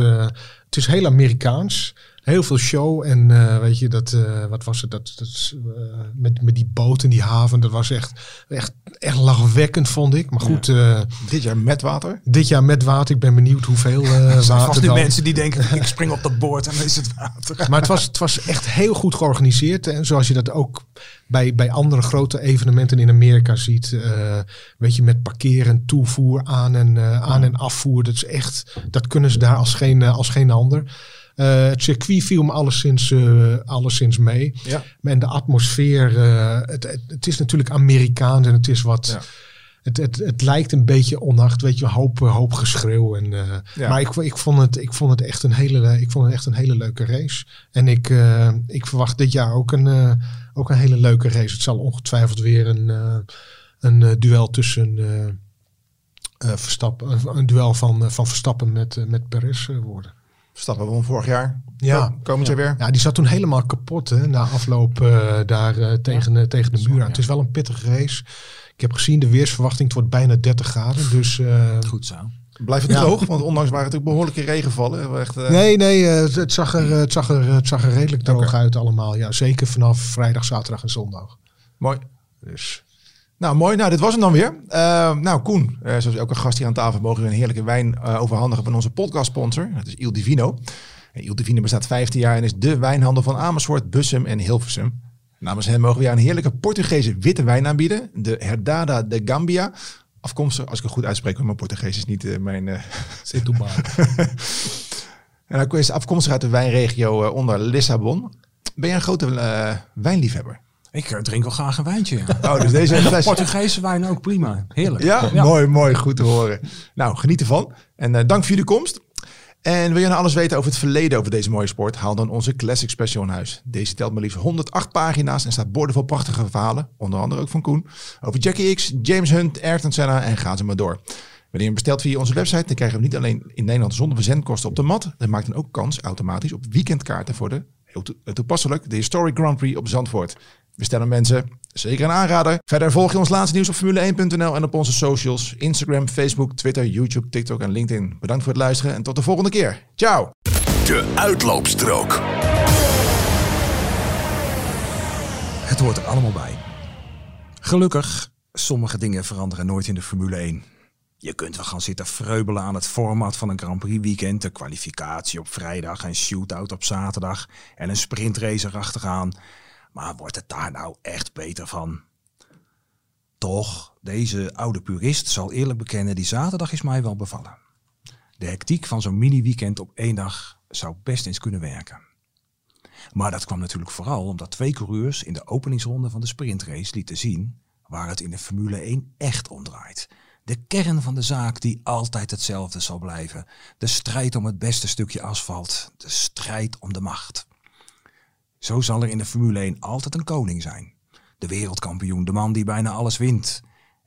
D: het is heel Amerikaans. Heel veel show en eh, weet je, dat, eh, wat was het, dat, dat eh, met, met die boot in die haven, dat was echt, echt, echt lachwekkend vond ik. Maar goed, eh,
B: Dit jaar met water.
D: dit jaar met water, ik ben benieuwd hoeveel
C: zijn
D: water
C: vast nu
D: dan.
C: mensen die denken, ik spring op dat boord en dan is het water.
D: Maar het was, het was echt heel goed georganiseerd. En zoals je dat ook bij, bij andere grote evenementen in Amerika ziet. eh, weet je, met parkeren, toevoer, aan- en, aan- en afvoer. Dat is echt, dat kunnen ze daar als geen, als geen ander. Eh, het circuit viel me alleszins, eh alleszins mee.
B: Ja.
D: En de atmosfeer, eh, het, het, het is natuurlijk Amerikaans en het is wat...
B: Ja.
D: Het, het, het lijkt een beetje onnacht, weet je, hoop, hoop geschreeuw. En,
B: Ja.
D: Maar ik, ik, vond het, ik, vond het echt een hele, ik vond het echt een hele leuke race. En ik, ik verwacht dit jaar ook een, ook een hele leuke race. Het zal ongetwijfeld weer een, een duel tussen eh, Verstappen, een, een duel van, van Verstappen met, eh, met Perez worden.
B: Verstappen won vorig jaar.
D: Ja.
B: Ko- Komend jaar weer.
D: Ja, die zat toen helemaal kapot hè, na afloop eh, daar tegen, eh, tegen de muur aan. Het is wel een pittige race. Ik heb gezien, de weersverwachting, het wordt bijna 30 graden. Dus eh,
E: Goed zo.
B: Blijft het
D: Ja.
B: droog, want onlangs waren het ook behoorlijke regenvallen. Echt, eh,
D: nee, nee, het, het zag er, het, zag er, het zag er redelijk droog uit allemaal. Ja, zeker vanaf vrijdag, zaterdag en zondag.
B: Mooi.
D: Dus
B: Nou, mooi. Nou, dit was hem dan weer. Eh, nou, Koen, eh, zoals elke gast hier aan tafel mogen we een heerlijke wijn eh, overhandigen van onze podcastsponsor. Dat is Il Divino. En Il Divino bestaat 15 jaar en is de wijnhandel van Amersfoort, Bussum en Hilversum. Namens hen mogen we jou een heerlijke Portugese witte wijn aanbieden. De Herdada de Gambia. Afkomstig, als ik het goed uitspreek, want mijn Portugees is niet mijn... eh, en hij is afkomstig uit de wijnregio onder Lissabon. Ben je een grote wijnliefhebber?
E: Ik eh, drink wel graag een wijntje. Ja.
B: Oh, dus deze fles...
E: Portugese wijn ook prima. Heerlijk.
B: Ja, mooi, mooi, goed te horen. Nou, geniet ervan. En eh, dank voor jullie komst. En wil je nou alles weten over het verleden over deze mooie sport? Haal dan onze Classic Special in huis. Deze telt maar liefst 108 pagina's en staat boordevol prachtige verhalen. Onder andere ook van Koen. Over Jackie X, James Hunt, Ayrton Senna en ga ze maar door. Wanneer je hem bestelt via onze website, dan krijgen we niet alleen in Nederland zonder verzendkosten op de mat. Dat maakt dan ook kans automatisch op weekendkaarten voor de, heel eh, toepasselijk, de Historic Grand Prix op Zandvoort. Bestellen mensen, zeker een aanrader. Verder volg je ons laatste nieuws op Formule1.nl en op onze socials. Instagram, Facebook, Twitter, YouTube, TikTok en LinkedIn. Bedankt voor het luisteren en tot de volgende keer. Ciao!
A: De uitloopstrook.
C: Het hoort er allemaal bij. Gelukkig, sommige dingen veranderen nooit in de Formule 1. Je kunt wel gaan zitten vreubelen aan het format van een Grand Prix weekend, de kwalificatie op vrijdag en shootout op zaterdag en een sprintrace erachteraan. Maar wordt het daar nou echt beter van? Toch, deze oude purist zal eerlijk bekennen, die zaterdag is mij wel bevallen. De hectiek van zo'n mini-weekend op één dag zou best eens kunnen werken. Maar dat kwam natuurlijk vooral omdat twee coureurs in de openingsronde van de sprintrace lieten zien waar het in de Formule 1 echt om draait. De kern van de zaak die altijd hetzelfde zal blijven. De strijd om het beste stukje asfalt. De strijd om de macht. Zo zal er in de Formule 1 altijd een koning zijn. De wereldkampioen, de man die bijna alles wint.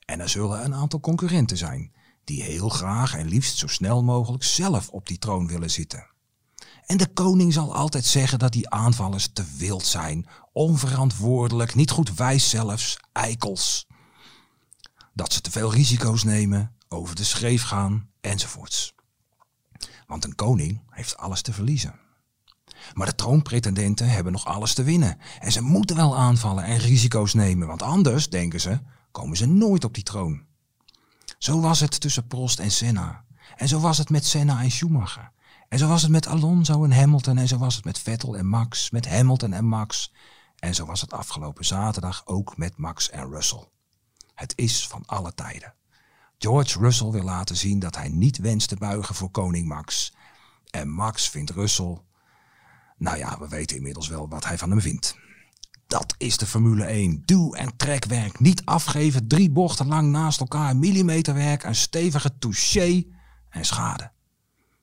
C: En er zullen een aantal concurrenten zijn die heel graag en liefst zo snel mogelijk zelf op die troon willen zitten. En de koning zal altijd zeggen dat die aanvallers te wild zijn, onverantwoordelijk, niet goed wijs zelfs, eikels. Dat ze te veel risico's nemen, over de schreef gaan, enzovoorts. Want een koning heeft alles te verliezen. Maar de troonpretendenten hebben nog alles te winnen. En ze moeten wel aanvallen en risico's nemen, want anders, denken ze, komen ze nooit op die troon. Zo was het tussen Prost en Senna. En zo was het met Senna en Schumacher. En zo was het met Alonso en Hamilton. En zo was het met Vettel en Max. Met Hamilton en Max. En zo was het afgelopen zaterdag ook met Max en Russell. Het is van alle tijden. George Russell wil laten zien dat hij niet wenst te buigen voor koning Max. En Max vindt Russell... Nou ja, we weten inmiddels wel wat hij van hem vindt. Dat is de Formule 1. Duw- en trekwerk. Niet afgeven. Drie bochten lang naast elkaar. Millimeterwerk. Een stevige touché. En schade.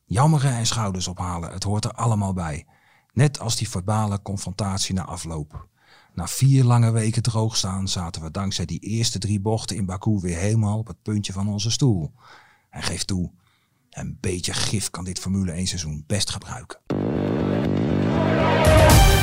C: Jammeren en schouders ophalen. Het hoort er allemaal bij. Net als die verbale confrontatie na afloop. Na vier lange weken droog staan zaten we dankzij die eerste drie bochten in Baku weer helemaal op het puntje van onze stoel. En geef toe, een beetje gif kan dit Formule 1 seizoen best gebruiken. Yeah.